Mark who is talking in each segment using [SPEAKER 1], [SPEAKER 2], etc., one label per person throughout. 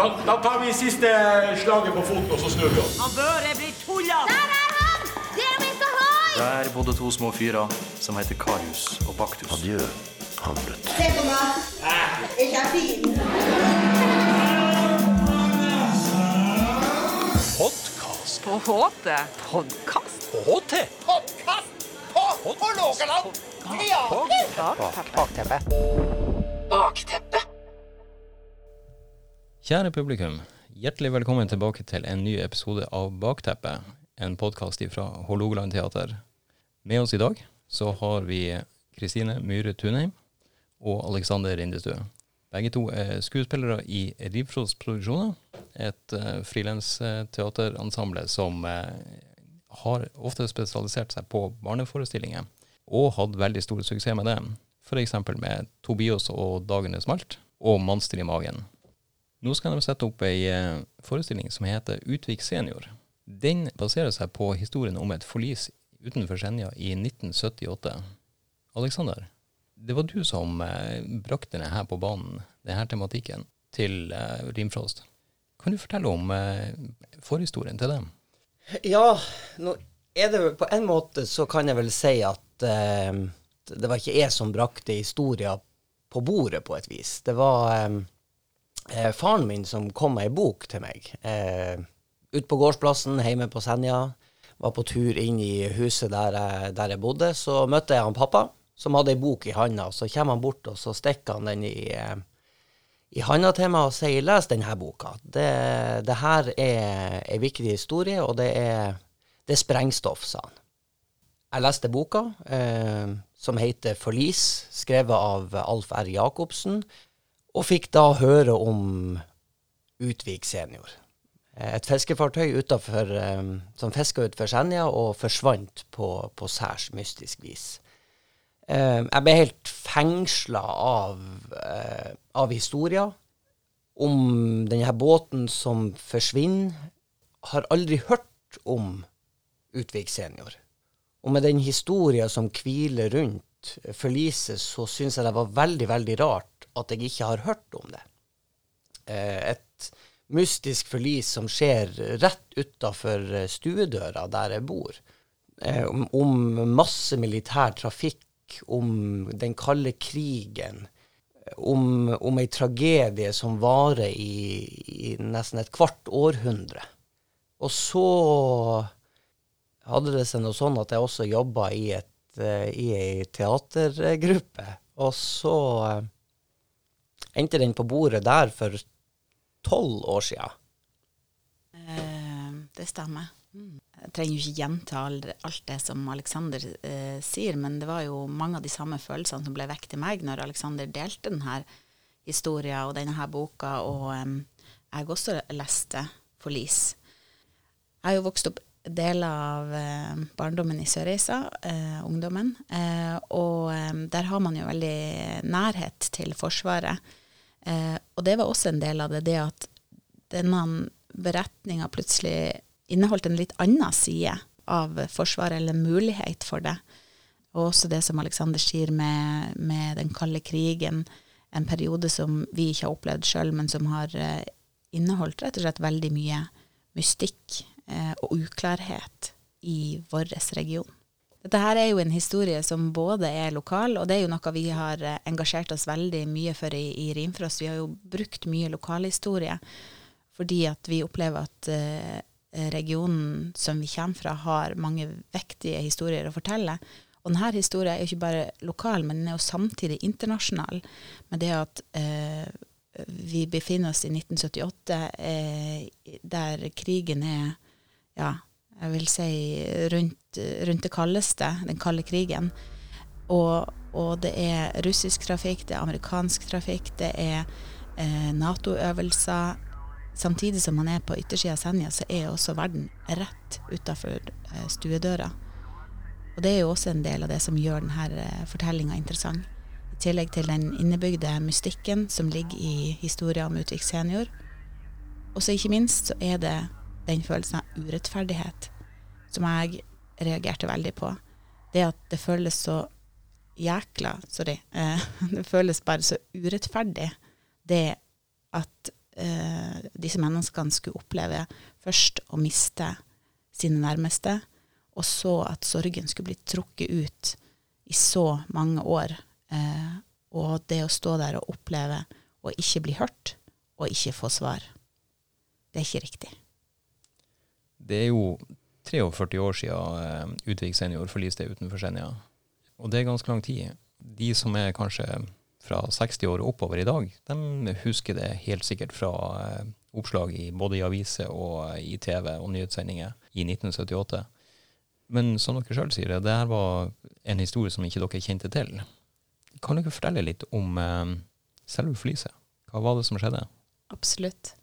[SPEAKER 1] Da, da tar vi siste slaget på foten, og så snur vi oss.
[SPEAKER 2] Han Børre blir tulla!
[SPEAKER 3] Der er han! Det er vi Hoi!
[SPEAKER 4] Der bodde to små fyrer som heter Karius og Baktus.
[SPEAKER 5] Adjø, Hamlet.
[SPEAKER 6] Se på meg. Er ikke er fin?
[SPEAKER 1] Podkast.
[SPEAKER 2] På HT podkast.
[SPEAKER 1] HT.
[SPEAKER 2] Bakteppe.
[SPEAKER 7] Kjære publikum, hjertelig velkommen tilbake til en ny episode av Bakteppet, en podkast fra Hålogaland teater. Med oss i dag så har vi Kristine Myhre Tunheim og Alexander Rindestue. Begge to er skuespillere i Rivfros Produksjoner, et uh, frilansteaterensemble som eh, har ofte spesialisert seg på barneforestillinger, og hatt veldig stor suksess med det. F.eks. med Tobias og Dagene smalt, og Monster i magen. Nå skal de sette opp ei eh, forestilling som heter Utvik senior. Den baserer seg på historien om et forlis utenfor Senja i 1978. Alexander, det var du som eh, brakte denne her på banen, denne tematikken, til eh, Rimfrost. Kan du fortelle om forhistorien til dem?
[SPEAKER 8] Ja, nå er det på en måte så kan jeg vel si at eh, det var ikke jeg som brakte historien på bordet, på et vis. Det var eh, faren min som kom med ei bok til meg. Eh, ut på gårdsplassen hjemme på Senja. Var på tur inn i huset der jeg, der jeg bodde. Så møtte jeg han pappa, som hadde ei bok i handa. Så kommer han bort, og så stikker han den i, eh, i handa til meg og sier 'les denne boka'. Det, det her er ei viktig historie, og det er, det er sprengstoff, sa han. Jeg leste boka, eh, som heter 'Forlis', skrevet av Alf R. Jacobsen, og fikk da høre om Utvik senior. Et fiskefartøy utenfor, eh, som fiska utenfor Senja og forsvant på, på særs mystisk vis. Eh, jeg ble helt fengsla av, eh, av historier om denne båten som forsvinner. Har aldri hørt om Utvik senior. Og med den historien som hviler rundt forliset, så syns jeg det var veldig, veldig rart at jeg ikke har hørt om det. Eh, et mystisk forlis som skjer rett utafor stuedøra der jeg bor. Eh, om, masse militær trafikk, om den kalde krigen, om, om ei tragedie som varer i, i nesten et kvart århundre. Og så hadde det seg noe sånn at jeg også jobba i, et, eh, i ei teatergruppe. Og så eh, endte den på bordet der for tolv år sia.
[SPEAKER 9] Eh, det stemmer. Mm. Jeg trenger jo ikke gjenta alt det som Alexander eh, sier, men det var jo mange av de samme følelsene som ble vekket i meg når Alexander delte denne historien og denne boka, og eh, jeg også leste Forlis. Jeg har jo vokst opp deler av eh, barndommen i Sørreisa, eh, ungdommen, eh, og der har man jo veldig nærhet til Forsvaret. Eh, og det var også en del av det, det at denne beretninga plutselig inneholdt en litt annen side av Forsvaret, eller mulighet for det. Og også det som Alexander sier med, med den kalde krigen, en periode som vi ikke har opplevd sjøl, men som har eh, inneholdt rett og slett veldig mye mystikk eh, og uklarhet i vår region. Dette her er jo en historie som både er lokal, og det er jo noe vi har eh, engasjert oss veldig mye for i, i Rimfrost. Vi har jo brukt mye lokalhistorie fordi at vi opplever at uh, regionen som vi kommer fra, har mange vektige historier å fortelle. Og denne historien er jo ikke bare lokal, men den er jo samtidig internasjonal. Med det at eh, vi befinner oss i 1978, eh, der krigen er ja, jeg vil si rundt, rundt det kaldeste, den kalde krigen. Og, og det er russisk trafikk, det er amerikansk trafikk, det er eh, Nato-øvelser. Samtidig som man er på yttersida av Senja, så er også verden rett utafor eh, stuedøra. Og det er jo også en del av det som gjør denne eh, fortellinga interessant. I tillegg til den innebygde mystikken som ligger i historia om Utvik senior. Og så ikke minst så er det den følelsen av urettferdighet som jeg reagerte veldig på. Det at det føles så jækla Sorry. Eh, det føles bare så urettferdig, det at eh, disse menneskene skulle oppleve først å miste sine nærmeste, og så at sorgen skulle bli trukket ut i så mange år. Eh, og det å stå der og oppleve å ikke bli hørt, og ikke få svar, det er ikke riktig.
[SPEAKER 7] Det er jo 43 år siden eh, Utvik senior forliste utenfor Senja. Og det er ganske lang tid. De som er kanskje fra 60 år oppover i dag, de husker det helt sikkert fra eh, oppslag i, både i aviser og i TV og nyhetssendinger i 1978. Men som dere sjøl sier, det her var en historie som ikke dere kjente til. Kan dere fortelle litt om eh, selve forliset? Hva var det som skjedde?
[SPEAKER 9] Absolutt.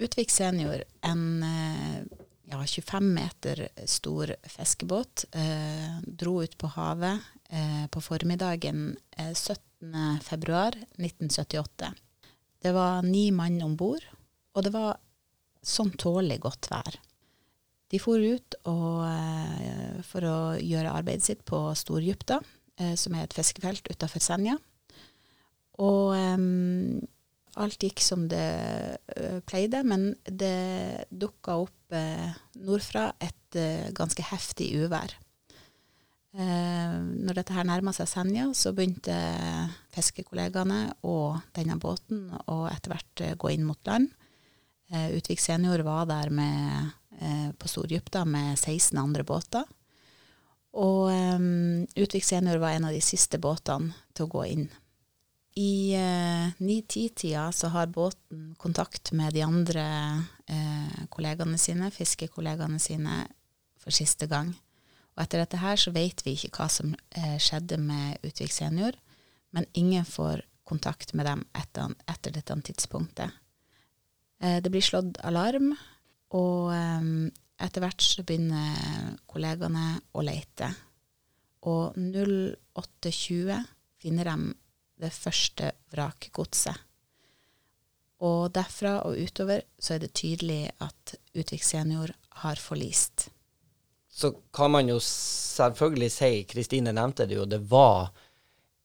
[SPEAKER 9] Utvik senior, en eh, ja, 25 meter stor fiskebåt, eh, dro ut på havet eh, på formiddagen eh, 17. februar 1978. Det var ni mann om bord, og det var sånn tålelig godt vær. De for ut og, eh, for å gjøre arbeidet sitt på Storgypta, eh, som er et fiskefelt utafor Senja. Og eh, alt gikk som det eh, pleide, men det dukka opp nordfra et eh, ganske heftig uvær. Eh, når dette her nærma seg Senja, så begynte fiskekollegaene og denne båten å etter hvert eh, gå inn mot land. Utvik senior var der med, på Storgypta med 16 andre båter. Og um, Utvik senior var en av de siste båtene til å gå inn. I eh, ni-ti-tida så har båten kontakt med de andre eh, kollegaene sine, fiskekollegaene sine, for siste gang. Og etter dette her så vet vi ikke hva som eh, skjedde med Utvik senior, men ingen får kontakt med dem etter, etter dette tidspunktet. Eh, det blir slått alarm, og etter hvert så begynner kollegaene å lete. Og 0820 finner de det første vrakgodset. Og derfra og utover så er det tydelig at Utvik senior har forlist.
[SPEAKER 8] Så kan man jo selvfølgelig si, Kristine nevnte det jo, det var,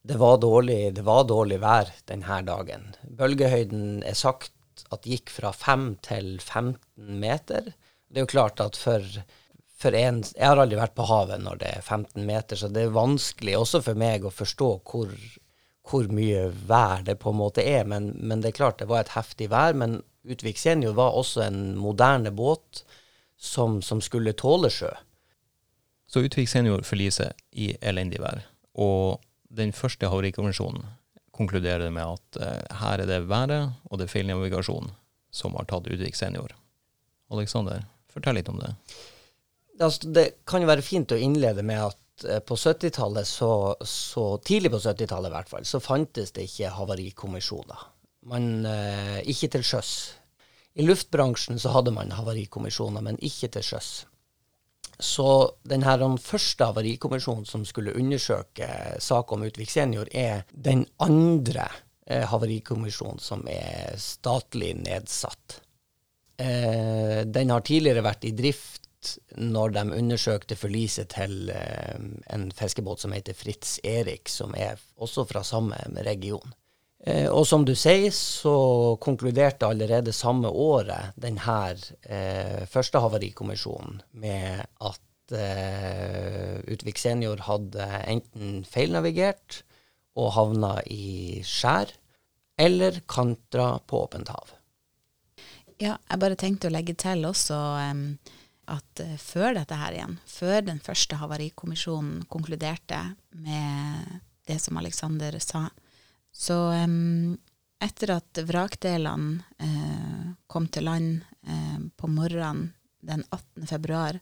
[SPEAKER 8] det var, dårlig, det var dårlig vær denne dagen. Bølgehøyden er sagt at gikk fra 5 til 15 meter. Det er jo klart at for, for en Jeg har aldri vært på havet når det er 15 meter, så det er vanskelig også for meg å forstå hvor, hvor mye vær det på en måte er. Men, men, det er klart det var et heftig vær. Men Utvik senior var også en moderne båt som, som skulle tåle sjø.
[SPEAKER 7] Så Utvik senior forliser i elendig vær. Og den første havarikommisjonen konkluderer med at eh, her er det været og det er feil navigasjon som har tatt Utvik senior. Aleksander, fortell litt om det.
[SPEAKER 8] Altså, det kan jo være fint å innlede med at på 70-tallet, så, så, tidlig på 70-tallet i hvert fall, så fantes det ikke havarikommisjoner. Man, eh, ikke til sjøs. I luftbransjen så hadde man havarikommisjoner, men ikke til sjøs. Så denne første havarikommisjonen som skulle undersøke saken om Utvik senior, er den andre eh, havarikommisjonen som er statlig nedsatt. Eh, den har tidligere vært i drift når de undersøkte forliset til eh, en fiskebåt som heter Fritz Erik, som er også fra samme region. Eh, og som du sier, så konkluderte allerede samme året denne eh, første havarikommisjonen med at Utvik senior hadde enten feilnavigert og havna i skjær, eller kantra på åpent hav.
[SPEAKER 9] Ja, jeg bare tenkte å legge til også um, at uh, før dette her igjen, før den første havarikommisjonen konkluderte med det som Aleksander sa, så um, etter at vrakdelene uh, kom til land uh, på morgenen den 18. februar,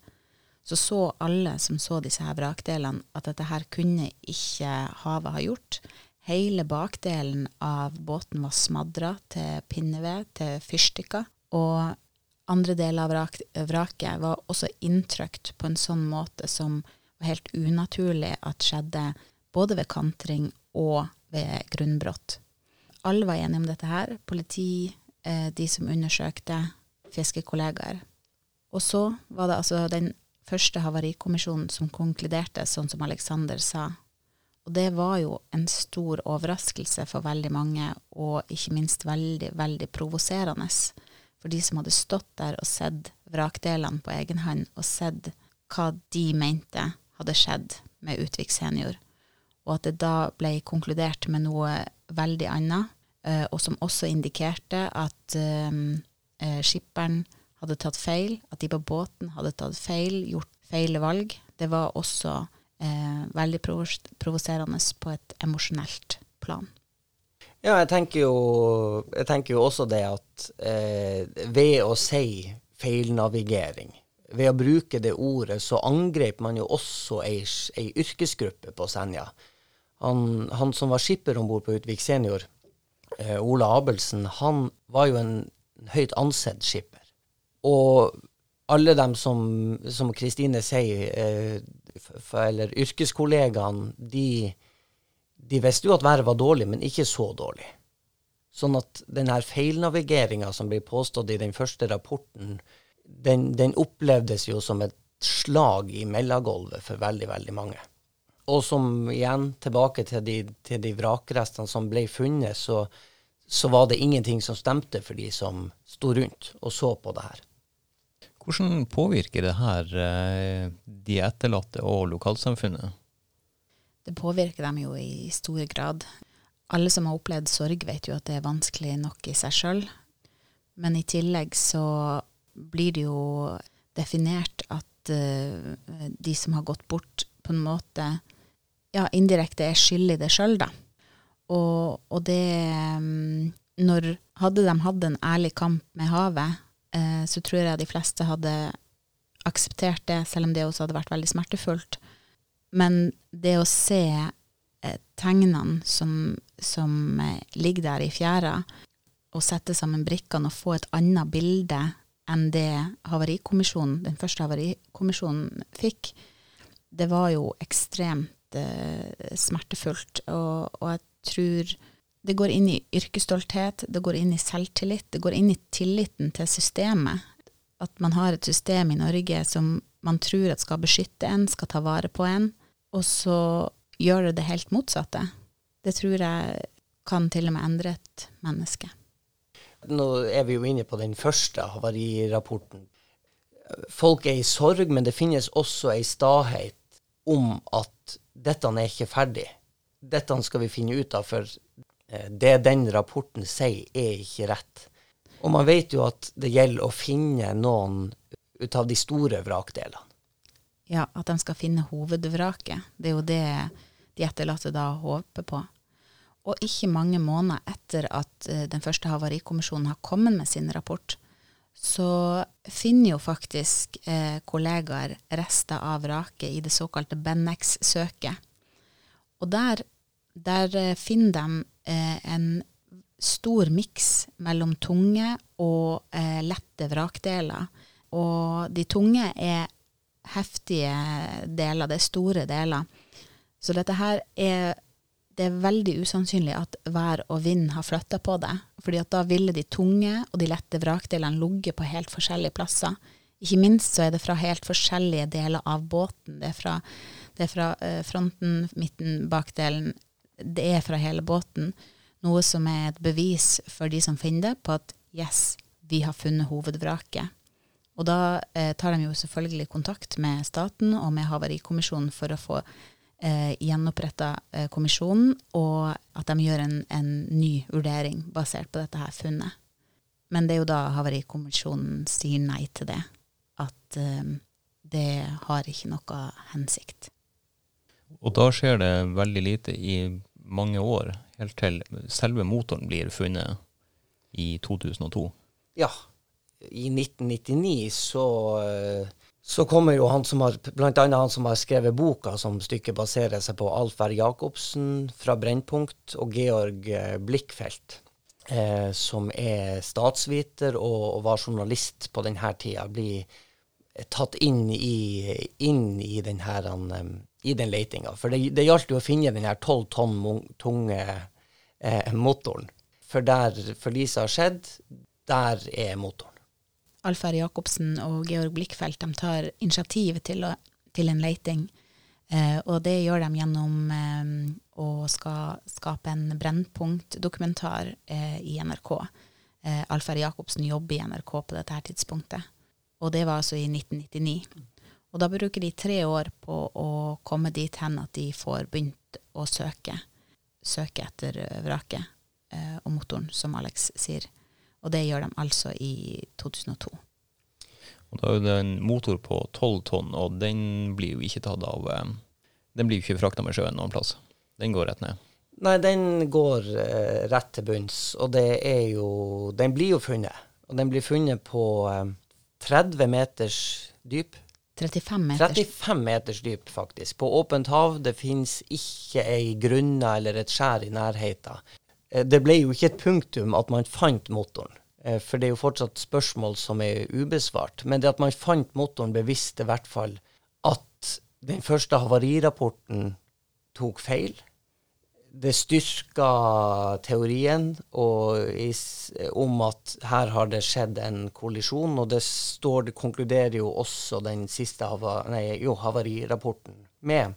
[SPEAKER 9] så så alle som så disse her vrakdelene, at dette her kunne ikke havet ha gjort. Hele bakdelen av båten var smadra til pinneved, til fyrstikker. Og andre deler av vrak vraket var også inntrykt på en sånn måte som var helt unaturlig at skjedde både ved kantring og ved grunnbrott. Alle var enige om dette her. Politi, eh, de som undersøkte, fiskekollegaer. Og så var det altså den første havarikommisjonen som konkluderte sånn som Aleksander sa. Og det var jo en stor overraskelse for veldig mange, og ikke minst veldig, veldig provoserende for de som hadde stått der og sett vrakdelene på egen hånd, og sett hva de mente hadde skjedd med Utvik senior, og at det da ble konkludert med noe veldig annet, eh, og som også indikerte at um, eh, skipperen hadde tatt feil, at de på båten hadde tatt feil, gjort feile valg. Det var også eh, veldig provos- provoserende på et emosjonelt plan.
[SPEAKER 8] Ja, jeg tenker jo, jeg tenker jo også det at eh, ved å si feilnavigering, ved å bruke det ordet, så angrep man jo også ei, ei yrkesgruppe på Senja. Han, han som var skipper om bord på Utvik senior, eh, Ola Abelsen, han var jo en høyt ansett skipper. Og alle dem som, Kristine sier, eh, eller yrkeskollegaene, de, de visste jo at været var dårlig, men ikke så dårlig. Sånn at denne feilnavigeringa som blir påstått i den første rapporten, den, den opplevdes jo som et slag i mellomgulvet for veldig, veldig mange. Og som igjen, tilbake til de, til de vrakrestene som ble funnet, så, så var det ingenting som stemte for de som sto rundt og så på det her.
[SPEAKER 7] Hvordan påvirker det her eh, de etterlatte og lokalsamfunnet?
[SPEAKER 9] Det påvirker dem jo i stor grad. Alle som har opplevd sorg, vet jo at det er vanskelig nok i seg sjøl. Men i tillegg så blir det jo definert at uh, de som har gått bort, på en måte ja, indirekte er skyld i det sjøl, da. Og, og det um, Når hadde de hatt en ærlig kamp med havet, uh, så tror jeg de fleste hadde akseptert det, selv om det også hadde vært veldig smertefullt. Men det å se eh, tegnene som, som eh, ligger der i fjæra, og sette sammen brikkene og få et annet bilde enn det havarikommisjonen, den første havarikommisjonen fikk, det var jo ekstremt eh, smertefullt. Og, og jeg tror det går inn i yrkesstolthet, det går inn i selvtillit, det går inn i tilliten til systemet. At man har et system i Norge som man tror at skal beskytte en, skal ta vare på en, og så gjør det det helt motsatte. Det tror jeg kan til og med endre et menneske.
[SPEAKER 8] Nå er vi jo inne på den første havarirapporten. Folk er i sorg, men det finnes også ei stahet om at dette er ikke ferdig. Dette skal vi finne ut av, for eh, det den rapporten sier, er ikke rett. Og man vet jo at det gjelder å finne noen ut av de store vrakdelene.
[SPEAKER 9] Ja, at de skal finne hovedvraket. Det er jo det de etterlatte da håper på. Og ikke mange måneder etter at eh, den første havarikommisjonen har kommet med sin rapport, så finner jo faktisk eh, kollegaer rester av vraket i det såkalte Bennex-søket. Og der, der eh, finner de eh, en stor miks mellom tunge og eh, lette vrakdeler. Og de tunge er heftige deler, det er store deler. Så dette her er det er veldig usannsynlig at vær og vind har flytta på det. fordi at da ville de tunge og de lette vrakdelene ligget på helt forskjellige plasser. Ikke minst så er det fra helt forskjellige deler av båten. Det er fra, det er fra eh, fronten, midten, bakdelen. Det er fra hele båten. Noe som er et bevis for de som finner det, på at yes, vi har funnet hovedvraket. Og da eh, tar de jo selvfølgelig kontakt med staten og med Havarikommisjonen for å få eh, gjenoppretta eh, kommisjonen, og at de gjør en, en ny vurdering basert på dette her funnet. Men det er jo da Havarikommisjonen sier nei til det. At eh, det har ikke noe hensikt.
[SPEAKER 7] Og da skjer det veldig lite i mange år, helt til selve motoren blir funnet i 2002.
[SPEAKER 8] Ja, i 1999 så, eh, så kommer jo han som har, blant annet han som har skrevet boka som stykket baserer seg på, Alf R. Jacobsen fra Brennpunkt og Georg eh, Blikkfelt, eh, som er statsviter og, og var journalist på denne tida, blir tatt inn i, inn i her, um, i den letinga. For det, det gjaldt jo å finne den her tolv tonn tunge eh, motoren. For der, forliset har skjedd, der er motoren.
[SPEAKER 9] Alf R. Jacobsen og Georg Blikkfelt de tar initiativ til, å, til en leiting Eh, og det gjør de gjennom eh, å skal skape en Brennpunkt-dokumentar eh, i NRK. Eh, Alf R. Jacobsen jobber i NRK på dette her tidspunktet. Og det var altså i 1999. Og da bruker de tre år på å komme dit hen at de får begynt å søke. Søke etter eh, vraket eh, og motoren, som Alex sier. Og det gjør de altså i 2002.
[SPEAKER 7] Og da er det en motor på 12 tonn, og den blir jo ikke tatt av eh, Den blir jo ikke frakta med sjøen noen plass. Den går rett ned.
[SPEAKER 8] Nei, den går eh, rett til bunns, og det er jo Den blir jo funnet. Og den blir funnet på eh, 30 meters dyp.
[SPEAKER 9] 35 meters.
[SPEAKER 8] 35 meters dyp, faktisk. På åpent hav. Det finnes ikke ei grunne eller et skjær i nærheten. Eh, Det ble jo ikke et punktum at man fant motoren, eh, for det er jo fortsatt spørsmål som er ubesvart. Men det at man fant motoren, beviste i hvert fall at den første havarirapporten tok feil. Det styrka teorien og is, om at her har det skjedd en kollisjon, og det står, det konkluderer jo også den siste hava, nei, jo, havarirapporten med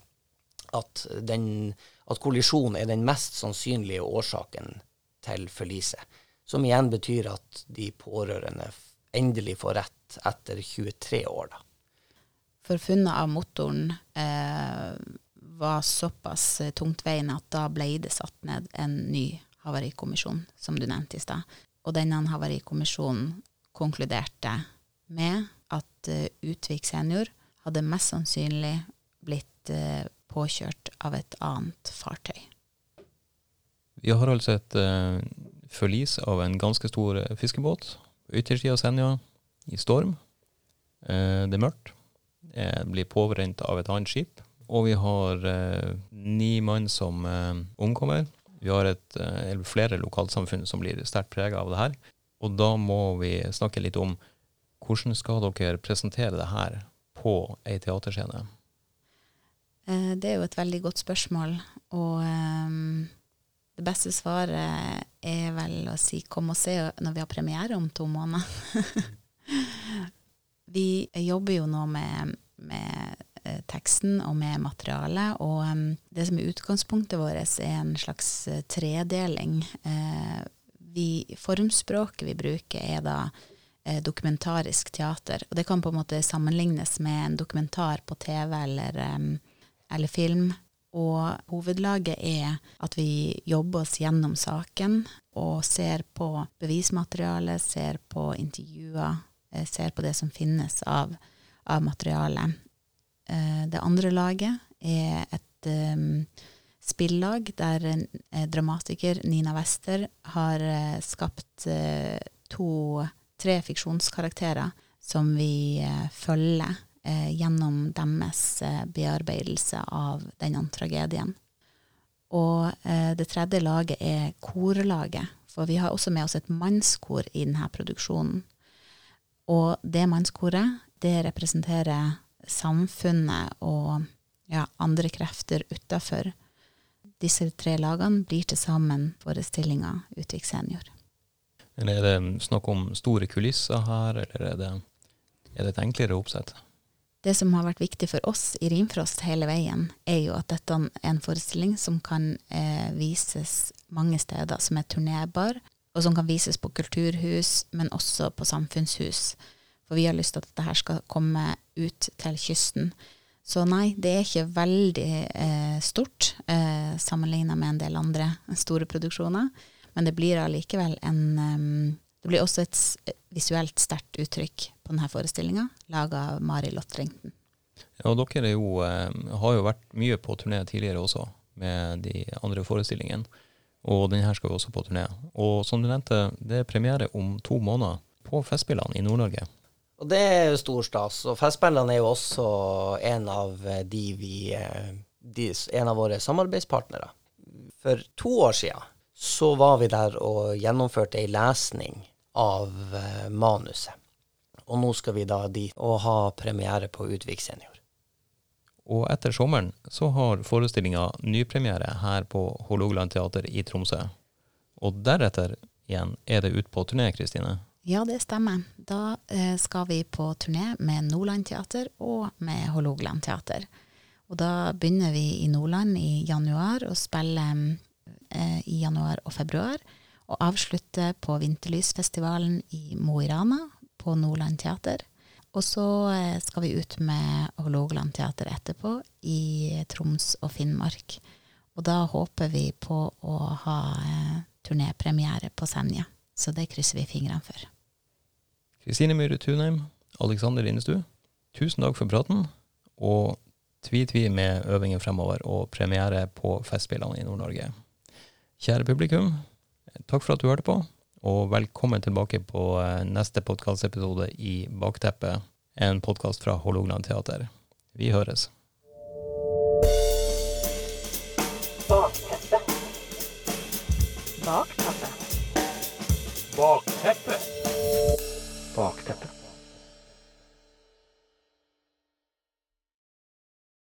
[SPEAKER 8] at, den, at kollisjon er den mest sannsynlige årsaken til forliset. Som igjen betyr at de pårørende endelig får rett etter 23 år, da.
[SPEAKER 9] For funnet av motoren eh, var såpass tungtveiende at da ble det satt ned en ny havarikommisjon, som du nevnte i stad. Og denne havarikommisjonen konkluderte med at uh, Utvik senior hadde mest sannsynlig blitt eh, påkjørt av et annet fartøy.
[SPEAKER 7] Vi har altså et uh, forlis av en ganske stor eh, fiskebåt på yttersida av Senja i storm. Uh, det er mørkt. Det blir påvrent av et annet skip. Og vi har uh, ni mann som omkommer. Vi har et, flere lokalsamfunn som blir sterkt prega av det her. Og da må vi snakke litt om hvordan skal dere presentere det her på ei teaterscene?
[SPEAKER 9] Eh, Det er jo et veldig godt spørsmål, og um, det beste svaret er vel å si kom og se når vi har premiere om to måneder. vi jobber jo nå med, med eh, teksten og med materialet, og um, det som er utgangspunktet vårt er en slags tredeling. Uh, vi, formspråket vi bruker er da dokumentarisk teater, og det kan på en måte sammenlignes med en dokumentar på TV eller ehm, eller film. Og hovedlaget er at vi jobber oss gjennom saken og ser på bevismaterialet, ser på intervjuer, eh, ser på det som finnes av, av materiale. Eh, Det andre laget er et um, spillag der dramatiker, Nina Wester, har skapt eh, to-tre fiksjonskarakterer som vi følger eh, gjennom deres eh, bearbeidelse av denne tragedien. Og eh, det tredje laget er korlaget, for vi har også med oss et mannskor i denne produksjonen. Og det mannskoret, det representerer samfunnet og ja, andre krefter utafor. Disse tre lagene blir til sammen forestillinga Utvik senior.
[SPEAKER 7] Eller er det snakk om store kulisser her, eller er det, er det et enklere oppsett?
[SPEAKER 9] Det som har vært viktig for oss i Rimfrost hele veien, er jo at dette er en forestilling som kan eh, vises mange steder, som er turnerbar, og som kan vises på kulturhus, men også på samfunnshus. For vi har lyst til at dette skal komme ut til kysten. Så nei, det er ikke veldig eh, stort eh, sammenligna med en del andre store produksjoner, men det blir allikevel en em, Det blir også et visuelt sterkt uttrykk på denne forestillinga, laga av Mari Lottrington.
[SPEAKER 7] Ja, og dere er jo, eh, har jo vært mye på turné tidligere også, med de andre forestillingene. Og denne skal jo også på turné. Og som du nevnte, det er premiere om to måneder på Festspillene i Nord-Norge.
[SPEAKER 8] Og det er jo stor stas. Og Festspillene er jo også en av eh, de vi eh, de, En av våre samarbeidspartnere. For to år siden så var vi der og gjennomførte ei lesning av eh, manuset. Og nå skal vi da dit og ha premiere på Utvik senior.
[SPEAKER 7] Og etter sommeren så har forestillinga nypremiere her på Hålogaland teater i Tromsø. Og deretter igjen er det ut på turné, Kristine.
[SPEAKER 9] Ja, det stemmer. Da eh, skal vi på turné med Nordland Teater og med Hålogaland Teater. Og da begynner vi i Nordland i januar og spiller eh, i januar og februar. Og avslutter på Vinterlysfestivalen i Mo i Rana på Nordland Teater. Og så eh, skal vi ut med Hålogaland Teater etterpå i Troms og Finnmark. Og da håper vi på å ha eh, turnépremiere på Senja. Så det krysser vi fingrene for.
[SPEAKER 7] Kristine Myhre Tunheim, Alexander Linnestu, tusen takk for praten, og tvi-tvi med øvingen fremover og premiere på Festspillene i Nord-Norge. Kjære publikum, Takk for at du hørte på, og velkommen tilbake på eh, neste podkastepisode i Bakteppet, en podkast fra Hålogaland teater. Vi høres.
[SPEAKER 1] Bakteppet. Bakteppet. Bakteppet. Bakteppet.